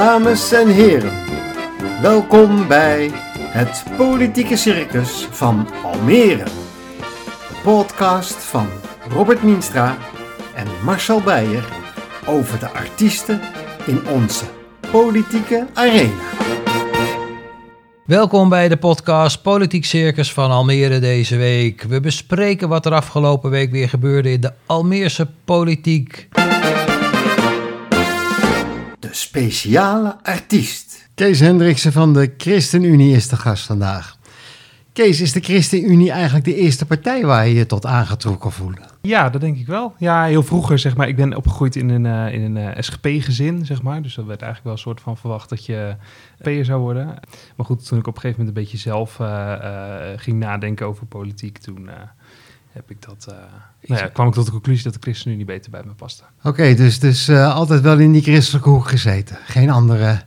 Dames en heren, welkom bij het politieke circus van Almere. De podcast van Robert Mienstra en Marcel Beijer over de artiesten in onze politieke arena. Welkom bij de podcast Politiek Circus van Almere deze week. We bespreken wat er afgelopen week weer gebeurde in de Almeerse politiek. Speciale artiest. Kees Hendriksen van de ChristenUnie is de gast vandaag. Kees, is de ChristenUnie eigenlijk de eerste partij waar je je tot aangetrokken voelde? Ja, dat denk ik wel. Ja, heel vroeger, zeg maar, ik ben opgegroeid in een, eh, in een eh, SGP-gezin, zeg maar. Dus dat werd eigenlijk wel een soort van verwacht dat je P'er zou worden. Maar goed, toen ik op een gegeven moment een beetje zelf eh, eh, ging nadenken over politiek, toen eh, heb ik dat, eh, nou ja, kwam ik tot de conclusie dat de ChristenUnie beter bij me paste. Oké, dus, dus eh, altijd wel in die christelijke hoek gezeten. Geen andere...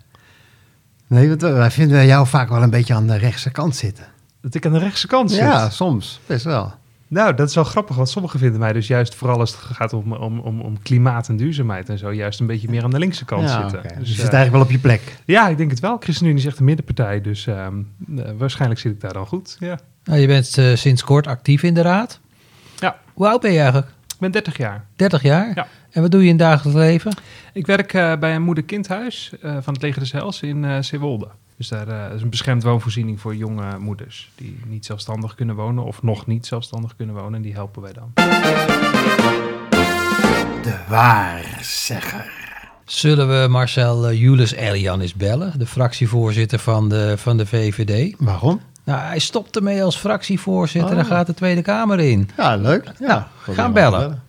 Nee, want wij vinden jou vaak wel een beetje aan de rechtse kant zitten. Dat ik aan de rechtse kant zit. Ja, soms. Best wel. Nou, dat is wel grappig, want sommigen vinden mij dus juist, vooral als het gaat om, om, om, om klimaat en duurzaamheid en zo, juist een beetje meer aan de linkse kant ja, zitten. Dus Dus, je eh, zit eigenlijk wel op je plek. Ja, ik denk het wel. ChristenUnie is echt een middenpartij, dus ehm, eh, waarschijnlijk zit ik daar dan goed. Ja. Nou, je bent eh, sinds kort actief in de raad. Hoe oud ben je eigenlijk? Ik ben 30 jaar. 30 jaar? Ja. En wat doe je in het dagelijks leven? Ik werk eh, bij een moeder-kindhuis eh, van het Leger des Heils in eh Zeewolde. Dus daar eh, is een beschermd woonvoorziening voor jonge moeders die niet zelfstandig kunnen wonen of nog niet zelfstandig kunnen wonen. En die helpen wij dan. De waarzegger. Zullen we Marcel uh, Julius Elian eens bellen, de fractievoorzitter van de, van de VVD? Waarom? Nou, hij stopt ermee als fractievoorzitter en Oh. gaat de Tweede Kamer in. Ja, leuk. Ja, Nou, gaan bellen.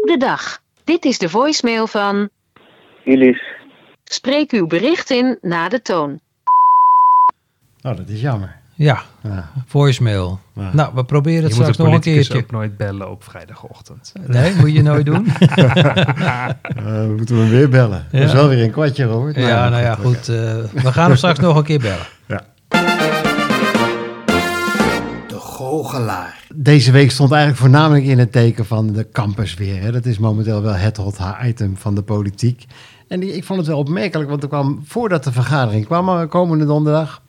Goedendag. Dit is de voicemail van. Julius. Spreek uw bericht in na de toon. Oh, dat is jammer. Ja, Ja. voicemail. Ja. Nou, we proberen het je straks een nog een keertje. ook nooit bellen op vrijdagochtend. Nee, moet je nooit doen. Eh, we moeten hem weer bellen. Ja. Dat is wel weer een kwartje, Robert. ja, nou ja, goed. eh, we gaan hem straks nog een keer bellen. De goochelaar. Deze week stond eigenlijk voornamelijk in het teken van de campus weer. Hè. Dat is momenteel wel het hot item van de politiek. En die, ik vond het wel opmerkelijk, want er kwam voordat de vergadering kwam, eh, komende donderdag,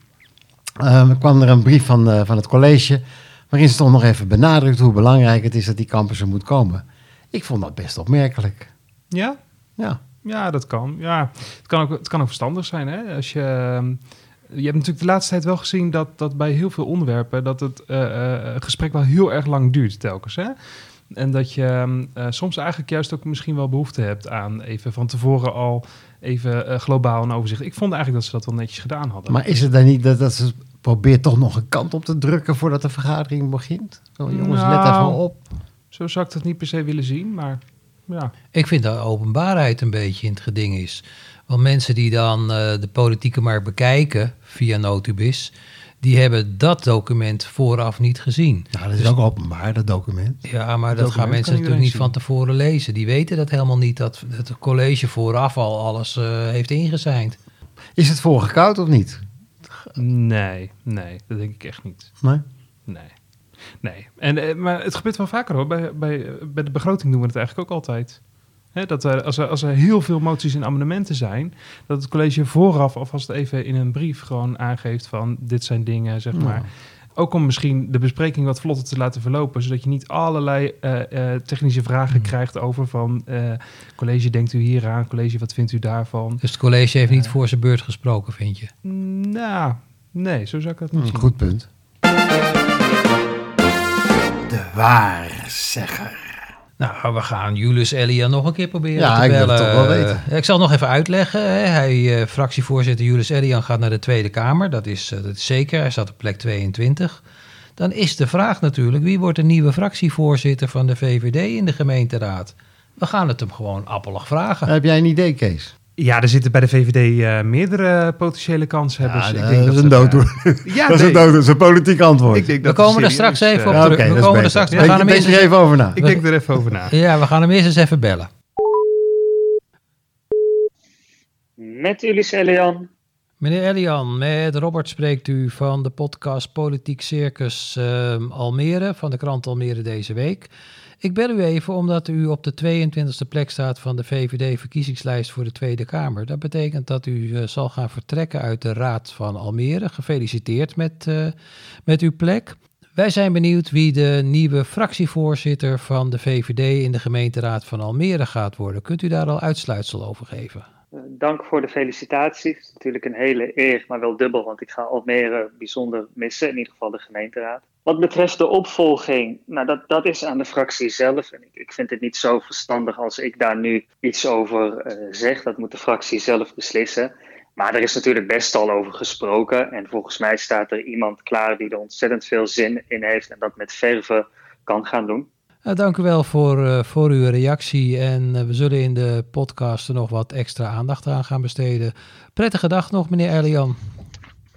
eh, kwam er een brief van, eh, van het college, waarin stond nog even benadrukt hoe belangrijk het is dat die campus er moet komen. Ik vond dat best opmerkelijk. Ja? Ja, Ja, dat kan. Ja, het kan ook, het kan ook verstandig zijn. Hè? Als je, ehm, je hebt natuurlijk de laatste tijd wel gezien dat, dat bij heel veel onderwerpen dat het eh, eh, gesprek wel heel erg lang duurt telkens. Hè? En dat je ehm, eh, soms eigenlijk juist ook misschien wel behoefte hebt aan even van tevoren al even eh, globaal een overzicht. Ik vond eigenlijk dat ze dat wel netjes gedaan hadden. maar is het dan niet dat, dat ze probeert toch nog een kant op te drukken voordat de vergadering begint? Zo, jongens, let Nou. even op. Zo zou ik dat niet per se willen zien, maar ja. Ik vind dat openbaarheid een beetje in het geding is. Want mensen die dan eh, de politieke markt bekijken via Notubis, die hebben dat document vooraf niet gezien. Nou, dat is ook openbaar, dat document. Ja, maar dat gaan mensen natuurlijk niet zien. van tevoren lezen. Die weten dat helemaal niet, dat het college vooraf al alles eh, heeft ingezijnd. Is het voorgekoud of niet? Nee, nee, dat denk ik echt niet. Nee? Nee. Nee. En, eh, maar het gebeurt wel vaker hoor. Bij, bij, bij de begroting doen we het eigenlijk ook altijd. Hè, dat er, als, er, als er heel veel moties en amendementen zijn, dat het college vooraf alvast even in een brief gewoon aangeeft van dit zijn dingen, zeg maar. Ook om misschien de bespreking wat vlotter te laten verlopen, zodat je niet allerlei eh, eh, technische vragen krijgt over van eh, college, denkt u hier aan? College, wat vindt u daarvan? Dus het college heeft niet voor zijn beurt gesproken, vind je? Nou, nee, zo zou ik dat niet Hm, zien. goed punt. De waarzegger. Nou, we gaan Julius Elia nog een keer proberen Ja, te ik wil het bellen. toch wel weten. Eh, ik zal het nog even uitleggen. Hij, eh, fractievoorzitter Julius Elian gaat naar de Tweede Kamer. Dat is, eh, dat is zeker. Hij staat op plek 22. Dan is de vraag natuurlijk, wie wordt de nieuwe fractievoorzitter van de VVD in de gemeenteraad? We gaan het hem gewoon appelig vragen. Heb jij een idee, Kees? Ja, er zitten bij de VVD eh, meerdere potentiële kanshebbers. Ja, ik dat denk is dat een er, dooddoen. eh, ja, dat is nee. een dood, dat is een politiek antwoord. Ik denk we dat komen er straks even eh, op terug. we is komen er straks. We Denk, gaan hem denk eerst er eens, even over na. Ik denk er even over na. ja, we gaan hem eerst eens even bellen. Met Julius Elian. Meneer Elian, met Robert spreekt u van de podcast Politiek Circus ehm, Almere, van de krant Almere deze week. Ik bel u even omdat u op de 22e plek staat van de VVD-verkiezingslijst voor de Tweede Kamer. Dat betekent dat u eh, zal gaan vertrekken uit de Raad van Almere. Gefeliciteerd met, eh, met uw plek. Wij zijn benieuwd wie de nieuwe fractievoorzitter van de VVD in de gemeenteraad van Almere gaat worden. Kunt u daar al uitsluitsel over geven? Eh, Dank voor de felicitatie. Het is natuurlijk een hele eer, maar wel dubbel, want ik ga Almere bijzonder missen, in ieder geval de gemeenteraad. Wat betreft de opvolging, nou dat, dat is aan de fractie zelf. En ik, ik vind het niet zo verstandig als ik daar nu iets over eh, zeg. Dat moet de fractie zelf beslissen. Maar er is natuurlijk best al over gesproken. En volgens mij staat er iemand klaar die er ontzettend veel zin in heeft en dat met verve kan gaan doen. Nou, dank u wel voor, eh, voor uw reactie. En eh, we zullen in de podcast er nog wat extra aandacht aan gaan besteden. Prettige dag nog, meneer Elian.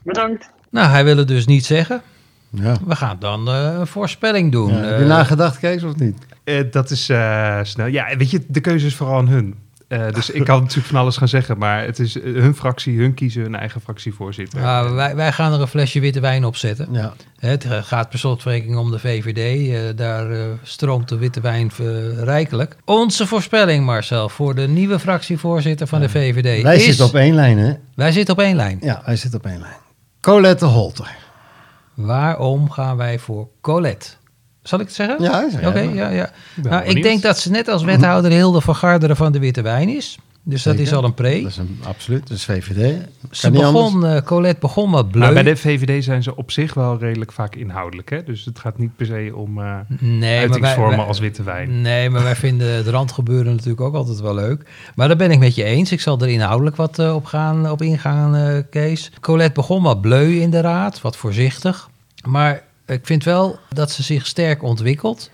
Bedankt. Nou, hij wil het dus niet zeggen. Ja. We gaan dan eh, een voorspelling doen. Ja, heb je nagedacht, Kees, of niet? Eh, dat is eh, snel. Ja, weet je, de keuze is vooral aan hun. Eh, dus ik kan natuurlijk van alles gaan zeggen, maar het is eh, hun fractie, hun kiezen hun eigen fractievoorzitter. nou, wij, wij gaan er een flesje witte wijn op zetten. Ja. Het eh, gaat per slotverrekening om de VVD. eh, daar stroomt de witte wijn rijkelijk. Onze voorspelling, Marcel, voor de nieuwe fractievoorzitter van de VVD Wij is... zitten op één lijn, hè? Wij zitten op één lijn. Ja, wij zitten op één lijn. Colette Holter. Waarom gaan wij voor Colette? Zal ik het zeggen? Ja, zeg Oké, ja, ja. ben Nou, ik denk dat ze net als wethouder Hilde van Garderen van de Witte Wijn is. Dus dat is al een pre. Dat is een, absoluut, dat is VVD. Ze begon, eh, Colette begon wat bleu. Maar bij de VVD zijn ze op zich wel redelijk vaak inhoudelijk. Hè? Dus het gaat niet per se om eh nee, uitingsvormen wij- als witte wijn. Nee, maar wij vinden het randgebeuren natuurlijk ook altijd wel leuk. Maar daar ben ik met je eens. Ik zal er inhoudelijk wat eh, op, gaan, op ingaan, eh, Kees. Colette begon wat bleu in de raad, wat voorzichtig. Maar ik vind wel dat ze zich sterk ontwikkelt.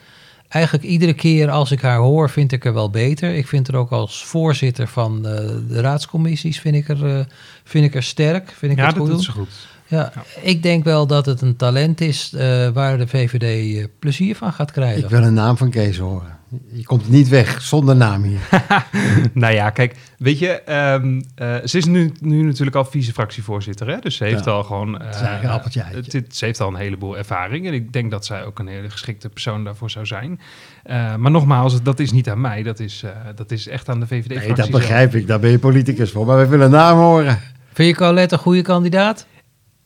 Eigenlijk iedere keer als ik haar hoor, vind ik er wel beter. Ik vind er ook als voorzitter van eh, de raadscommissies vind ik er, eh, vind ik er sterk. Vind ik Ja, het dat goed doet ze goed. Ja, ik denk wel dat het een talent is eh, waar de VVD eh, plezier van gaat krijgen. Ik wil een naam van Kees horen. Je komt niet weg zonder naam hier. nou ja, kijk, weet je, ehm, eh, ze is nu, nu natuurlijk al vice-fractievoorzitter, hè? dus ze heeft Ja. al gewoon... een eh, appeltje het- ze heeft al een heleboel ervaring en ik denk dat zij ook een hele geschikte persoon daarvoor zou zijn. Eh, maar nogmaals, dat is niet aan mij, dat is, eh, dat is echt aan de VVD-fractie Nee, dat begrijp ik. Daar ben je politicus voor. Maar we willen een naam horen. Vind je Colette een goede kandidaat?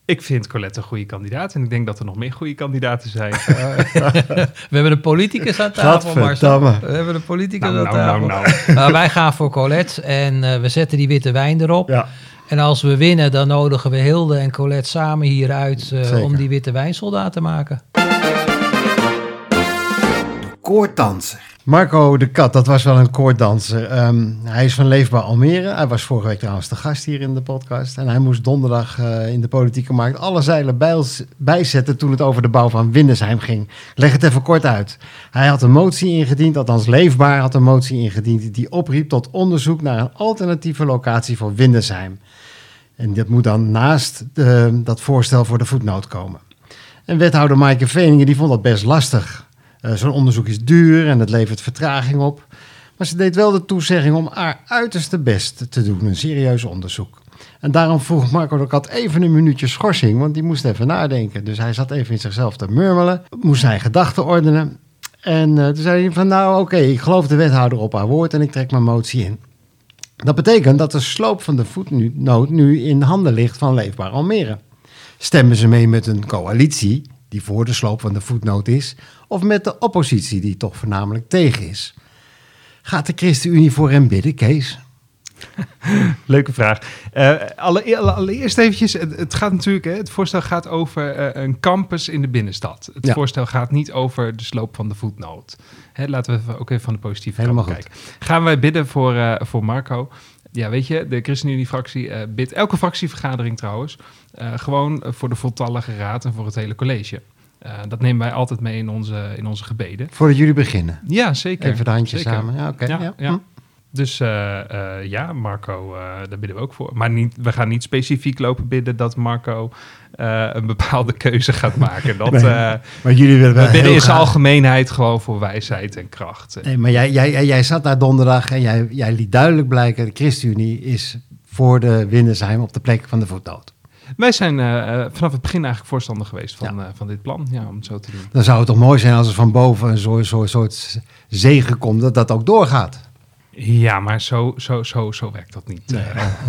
Ik vind Colette een goede kandidaat en ik denk dat er nog meer goede kandidaten zijn. We hebben een politicus aan tafel, Marcel. We hebben een politicus nou, aan nou, tafel. nou, nou. Nou, wij gaan voor Colette en eh, we zetten die witte wijn erop. Ja. En als we winnen, dan nodigen we Hilde en Colette samen hier uit eh, Zeker. om die witte wijnsoldaat te maken. Koorddanser. Marco de Kat, dat was wel een koorddanser. Ehm, hij is van Leefbaar Almere. Hij was vorige week trouwens de gast hier in de podcast. En hij moest donderdag eh, in de politieke markt alle zeilen bijls- bijzetten toen het over de bouw van Windesheim ging. Leg het even kort uit. Hij had een motie ingediend, althans Leefbaar had een motie ingediend... die opriep tot onderzoek naar een alternatieve locatie voor Windesheim. En dat moet dan naast eh, dat voorstel voor de voetnoot komen. En wethouder Maaike Veningen die vond dat best lastig. Eh, Zo'n onderzoek is duur en het levert vertraging op. Maar ze deed wel de toezegging om haar uiterste best te doen, een serieus onderzoek. En daarom vroeg Marco de Kat even een minuutje schorsing, want die moest even nadenken. Dus hij zat even in zichzelf te murmelen, moest zijn gedachten ordenen. En eh, toen zei hij van nou oké, ik geloof de wethouder op haar woord en ik trek mijn motie in. Dat betekent dat de sloop van de voetnoot nu in handen ligt van Leefbaar Almere. Stemmen ze mee met een coalitie die voor de sloop van de voetnoot is, of met de oppositie die toch voornamelijk tegen is? Gaat de ChristenUnie voor hem bidden, Kees? Leuke vraag. Eh, alle, alle- allereerst eventjes, het, het gaat natuurlijk, hè, het voorstel gaat over eh, een campus in de binnenstad. Het Ja. voorstel gaat niet over de sloop van de voetnoot. Hè, laten we ook even van de positieve Helemaal kant kijken. Gaan wij bidden voor, eh, voor Marco? Ja, weet je, de ChristenUnie-fractie bidt, elke fractievergadering trouwens, gewoon voor de voltallige raad en voor het hele college. Eh, dat nemen wij altijd mee in onze, in onze gebeden. Voordat jullie beginnen. Ja, zeker. Even de handjes Zeker. samen. Ja, oké. Ja, ja. ja. Hm. Dus eh, eh, ja, Marco, daar bidden we ook voor. Maar niet, we gaan niet specifiek lopen bidden dat Marco een bepaalde keuze gaat maken. Dat, Nee, Maar jullie willen wel we bidden in zijn algemeenheid gewoon voor wijsheid en kracht. Nee, maar jij, jij, jij- zat daar donderdag en jij, jij liet duidelijk blijken... de ChristenUnie is voor de Windersheim op de plek van de voetnoot. Wij zijn eh, eh, vanaf het begin eigenlijk voorstander geweest van, eh, van dit plan, ja, om het zo te doen. Dan zou het toch mooi zijn als er van boven een soort, soort, soort zegen komt dat dat ook doorgaat. Ja, maar zo, zo, zo, zo werkt dat niet. Nee.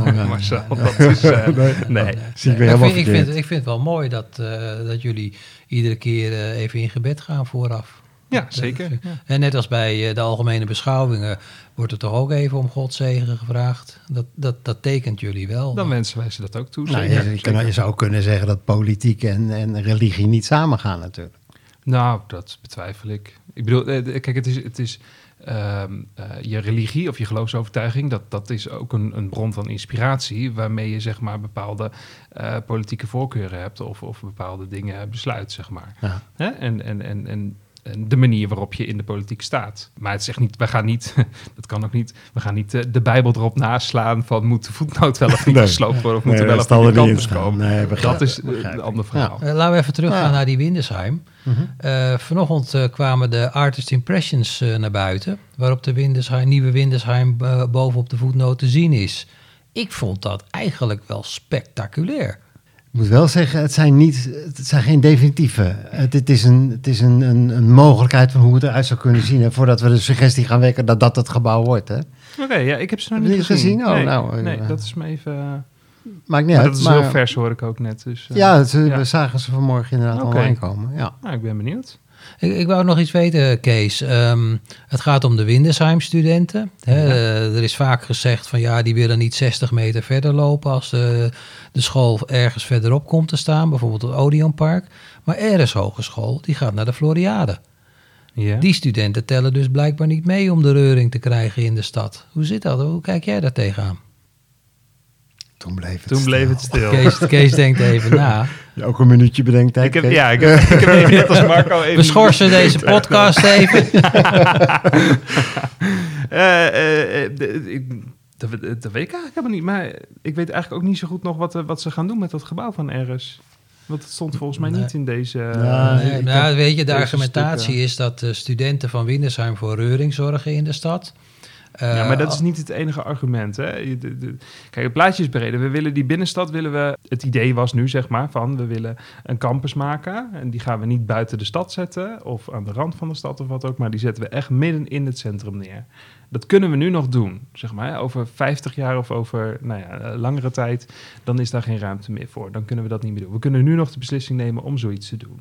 nee. Marcel, dat is... eh, nee. Zie ik weer ik, helemaal vind, ik, vind, ik vind het wel mooi dat, eh, dat jullie iedere keer eh, even in gebed gaan vooraf. Ja, zeker. Ja. En net als bij eh, de algemene beschouwingen wordt er toch ook even om Gods zegen gevraagd. Dat, dat, dat tekent jullie wel. Dan wensen wij ze dat ook toe. Nou, zeker. je, je kan- je zou kunnen zeggen dat politiek en, en religie niet samengaan natuurlijk. Nou, dat betwijfel ik. Ik bedoel, eh, kijk, het is, het is ehm, eh, je religie of je geloofsovertuiging, dat, dat is ook een, een bron van inspiratie, waarmee je zeg maar bepaalde eh, politieke voorkeuren hebt of, of bepaalde dingen besluit, zeg maar. Ja. Hè? En, en, en, en, en de manier waarop je in de politiek staat. Maar het zegt niet, we gaan niet, dat kan ook niet, we gaan niet eh, de Bijbel erop naslaan van moet de voetnoot wel of niet Nee. gesloopt worden of moet er wel of niet campus komen. Nee, begrijp- dat is eh, begrijp een ander verhaal. Eh, laten we even teruggaan Ja. naar die Windesheim. Mhm. Eh, vanochtend eh, kwamen de Artist Impressions eh, naar buiten, waarop de Windesheim, nieuwe Windesheim eh, bovenop de voetnoot te zien is. Ik vond dat eigenlijk wel spectaculair. Ik moet wel zeggen, het zijn, niet, het zijn geen definitieve. Het, het is, een, het is een, een, een mogelijkheid van hoe het eruit zou kunnen zien. Hè, voordat we de suggestie gaan wekken dat dat het gebouw wordt. Hè. Oké, ja, ik heb ze nog Heb niet gezien. gezien? Oh, nee, nou, nee, eh, dat is me even... eh, Maakt niet maar uit. dat is maar- heel vers, hoor ik ook net. Dus, eh, Ja, ze, Ja. we zagen ze vanmorgen inderdaad Oké. online komen. Ja. Nou, ik ben benieuwd. Ik, ik wou nog iets weten, Kees. Ehm, het gaat om de Windesheim-studenten. Eh, er is vaak gezegd van ja, die willen niet 60 meter verder lopen als de, de school ergens verderop komt te staan, bijvoorbeeld het Odeonpark. Maar RS Hogeschool, die gaat naar de Floriade. Ja. Die studenten tellen dus blijkbaar niet mee om de reuring te krijgen in de stad. Hoe zit dat? Hoe kijk jij daar tegenaan? Toen bleef het Toen bleef stil. het stil. Kees, Kees denkt even na. Ja, ook een minuutje bedenktijd. Ik heb, ja, ik heb, ik heb even net als Marco even... We schorsen deze podcast even. Eh, eh, eh, de- ik- dat, dat weet ik eigenlijk helemaal niet. Maar ik weet eigenlijk ook niet zo goed nog wat, wat ze gaan doen met dat gebouw van RS. Want het stond volgens mij Nee. niet in deze... Ja, Nee, nou, weet je, de argumentatie stukken. is dat de studenten van Windesheim voor reuring zorgen in de stad. Ja, Eh, maar dat is niet het enige argument. Hè? Je- de- de- kijk, het plaatje is breder. We willen die binnenstad, willen we... Het idee was nu, zeg maar, van we willen een campus maken. En die gaan we niet buiten de stad zetten of aan de rand van de stad of wat ook. Maar die zetten we echt midden in het centrum neer. Dat kunnen we nu nog doen, zeg maar. Over 50 jaar of over nou ja, eh, langere tijd, dan is daar geen ruimte meer voor. Dan kunnen we dat niet meer doen. We kunnen nu nog de beslissing nemen om zoiets te doen.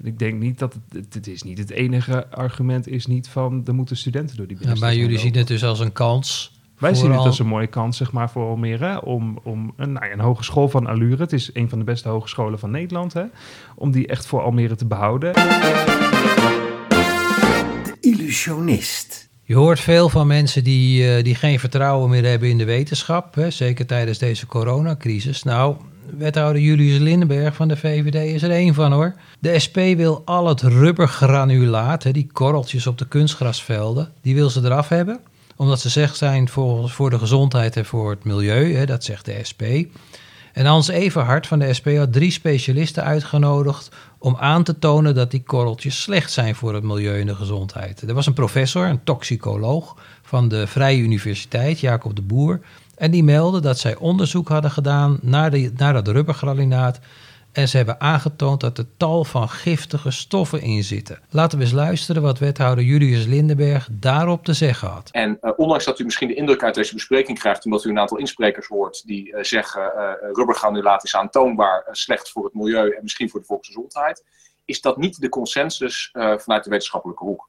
En ik denk niet dat het, het, is niet het enige argument is niet van er moeten studenten door die Ja, binnenstad maar jullie zien het dus als een kans. Wij zien het al- als een mooie kans zeg maar, voor Almere om, om een, nou ja, een hogeschool van allure, het is een van de beste hogescholen van Nederland, hè, om die echt voor Almere te behouden. De illusionist. Je hoort veel van mensen die, eh, die geen vertrouwen meer hebben in de wetenschap. Hè, zeker tijdens deze coronacrisis. Nou, wethouder Julius Lindenberg van de VVD is er één van hoor. De SP wil al het rubbergranulaat, die korreltjes op de kunstgrasvelden, die wil ze eraf hebben. Omdat ze zegt zijn voor, voor de gezondheid en voor het milieu. Hè, dat zegt de SP. En Hans Everhard van de SP had drie specialisten uitgenodigd om aan te tonen dat die korreltjes slecht zijn voor het milieu en de gezondheid. Er was een professor, een toxicoloog van de Vrije Universiteit, Jacob de Boer, en die meldde dat zij onderzoek hadden gedaan naar, de, naar dat rubbergranulaat en ze hebben aangetoond dat er tal van giftige stoffen in zitten. Laten we eens luisteren wat wethouder Julius Lindenberg daarop te zeggen had. En eh, ondanks dat u misschien de indruk uit deze bespreking krijgt, omdat u een aantal insprekers hoort die eh, zeggen uh, rubbergranulaat is aantoonbaar slecht voor het milieu en misschien voor de volksgezondheid, is dat niet de consensus vanuit de wetenschappelijke hoek.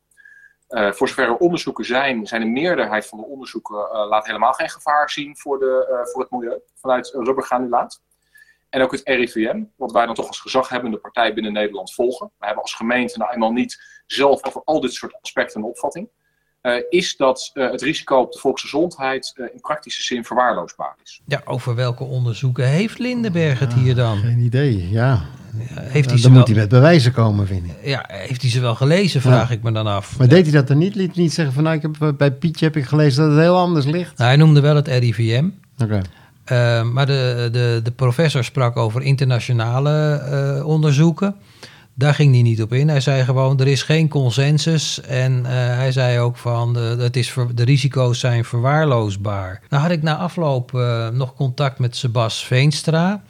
Uh, voor zover er onderzoeken zijn, zijn de meerderheid van de onderzoeken uh, laat helemaal geen gevaar zien voor, de, uh, voor het milieu vanuit rubbergranulaat. En ook het RIVM, wat wij dan toch als gezaghebbende partij binnen Nederland volgen. We hebben als gemeente nou eenmaal niet zelf over al dit soort aspecten een opvatting. Uh, is dat uh, het risico op de volksgezondheid uh, in praktische zin verwaarloosbaar is. Ja, over welke onderzoeken heeft Lindenberg het hier dan? Geen idee, ja. Heeft hij dan moet hij met bewijzen komen, vind ik. Ja, heeft hij ze wel gelezen, vraag ja. ik me dan af. Maar deed hij dat er niet? Liet niet zeggen van, nou, ik heb, bij Pietje heb ik gelezen dat het heel anders ligt? Nou, hij noemde wel het RIVM. Oké. Okay. Uh, maar de, de, de professor sprak over internationale uh, onderzoeken. Daar ging hij niet op in. Hij zei gewoon, er is geen consensus. En uh, hij zei ook van, uh, het is de risico's zijn verwaarloosbaar. Nou had ik na afloop nog contact met Sebas Veenstra.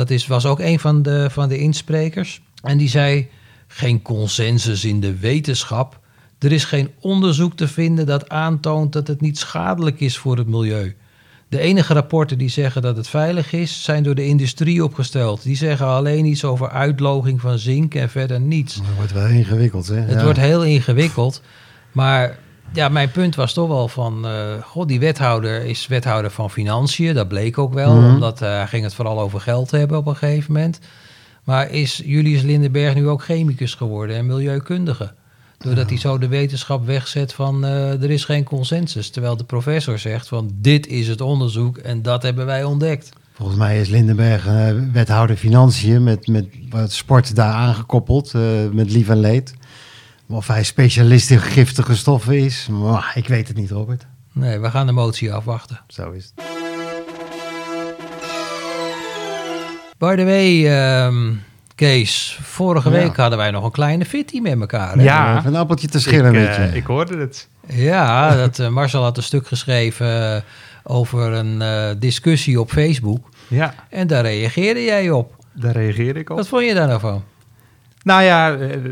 Dat is, was ook een van de, van de insprekers. En die zei, geen consensus in de wetenschap. Er is geen onderzoek te vinden dat aantoont dat het niet schadelijk is voor het milieu. De enige rapporten die zeggen dat het veilig is, zijn door de industrie opgesteld. Die zeggen alleen iets over uitloging van zink en verder niets. Dat wordt wel ingewikkeld, hè? Het Ja. wordt heel ingewikkeld. Maar ja, mijn punt was toch wel van... eh god, die wethouder is wethouder van Financiën. Dat bleek ook wel, Mhm. omdat eh, hij ging het vooral over geld hebben op een gegeven moment. Maar is Julius Lindenberg nu ook chemicus geworden en milieukundige? Doordat hij zo de wetenschap wegzet van eh, er is geen consensus. Terwijl de professor zegt van dit is het onderzoek en dat hebben wij ontdekt. Volgens mij is Lindenberg wethouder financiën met, met wat sport daar aangekoppeld, met lief en leed. Of hij specialist in giftige stoffen is, maar ik weet het niet, Robert. Nee, we gaan de motie afwachten. Zo is het. By the way, ehm, Kees, vorige Ja. week hadden wij nog een kleine fitty met elkaar. hè? Ja. Even een appeltje te schillen ik, met eh, ik hoorde het. Ja, dat, eh, Marcel had een stuk geschreven eh, over een eh, discussie op Facebook. Ja, En daar reageerde jij op. daar reageerde ik op. Wat vond je daar nou van? Nou ja, eh, eh, eh,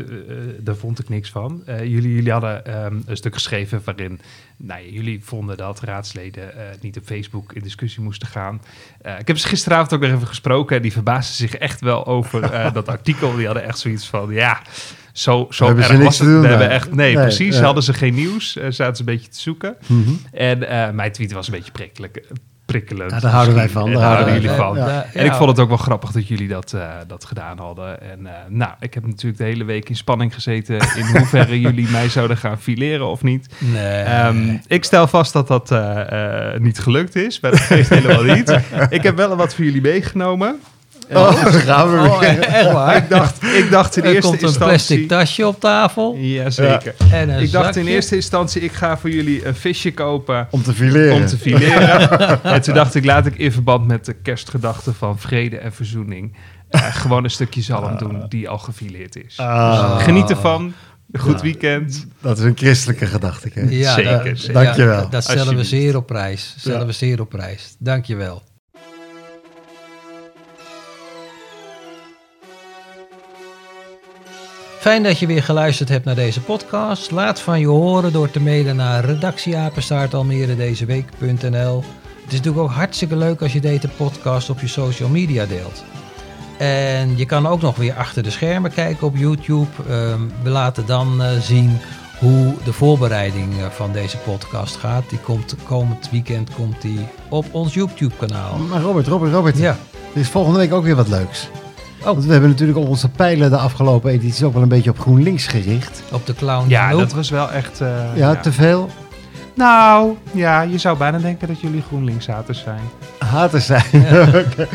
daar vond ik niks van. Jullie, jullie hadden ehm, een stuk geschreven waarin nou, ja, jullie vonden dat raadsleden niet op Facebook in discussie moesten gaan. Ik heb ze gisteravond ook nog even gesproken en die verbaasden zich echt wel over dat artikel. Die hadden echt zoiets van, ja, zo, zo Hebben ze erg niks was te het. doen We daar. hebben echt, nee, Nee, precies. ja. Hadden ze geen nieuws, zaten ze een beetje te zoeken. Mhm. En mijn tweet was een beetje prikkelijk, prikkelend. Ja, daar houden wij van, En daar houden jullie van. Ja, En ik vond het ook wel grappig dat jullie dat, eh, dat gedaan hadden. En eh, nou, ik heb natuurlijk de hele week in spanning gezeten in hoeverre jullie mij zouden gaan fileren of niet. Nee. Ehm, ik stel vast dat dat eh, eh, niet gelukt is, maar dat geeft helemaal niet. Ik heb wel wat voor jullie meegenomen. Oh, daar gaan we oh, weer. echt waar? Ik dacht, ik dacht in er eerste komt een instantie... plastic tasje op tafel. Jazeker. En een Ik dacht in eerste instantie, ik ga voor jullie een visje kopen Om te fileren. om te fileren. en toen dacht ik, laat ik in verband met de kerstgedachte van vrede en verzoening... eh, gewoon een stukje zalm doen die al gefileerd is. Ah, Dus geniet ervan. Goed Ja. weekend. Dat is een christelijke gedachte. Ja, Zeker, dat- zeker. Dankjewel. Ja, dat stellen we zeer op prijs. Stellen Ja. we zeer op prijs. Dankjewel. Fijn dat je weer geluisterd hebt naar deze podcast. Laat van je horen door te mailen naar redactieapenstaartalmeredezeweek.nl Het is natuurlijk ook hartstikke leuk als je deze podcast op je social media deelt. En je kan ook nog weer achter de schermen kijken op YouTube. Ehm, we laten dan eh, zien hoe de voorbereiding eh, van deze podcast gaat. Die komt komend weekend komt die op ons YouTube kanaal. Maar Robert, Robert, Robert. Ja. Er is volgende week ook weer wat leuks. Oh. Want we hebben natuurlijk op onze pijlen de afgelopen edities ook wel een beetje op GroenLinks gericht. Op de clown. Ja, Loop. dat was wel echt... eh, Ja, te veel Nou, ja, je zou bijna denken dat jullie GroenLinks-haters zijn. haters zijn. Oké.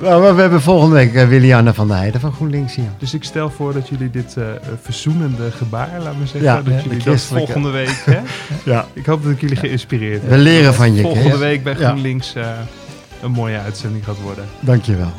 Nou, maar we hebben volgende week eh, Willianne van der Heijden van GroenLinks hier. Dus ik stel voor dat jullie dit eh, verzoenende gebaar, laat me zeggen, Ja, dat jullie dat volgende week... Hè? Ja. Ik hoop dat ik jullie geïnspireerd heb. We leren van je, Volgende week bij Ja. GroenLinks eh, een mooie uitzending gaat worden. Dankjewel.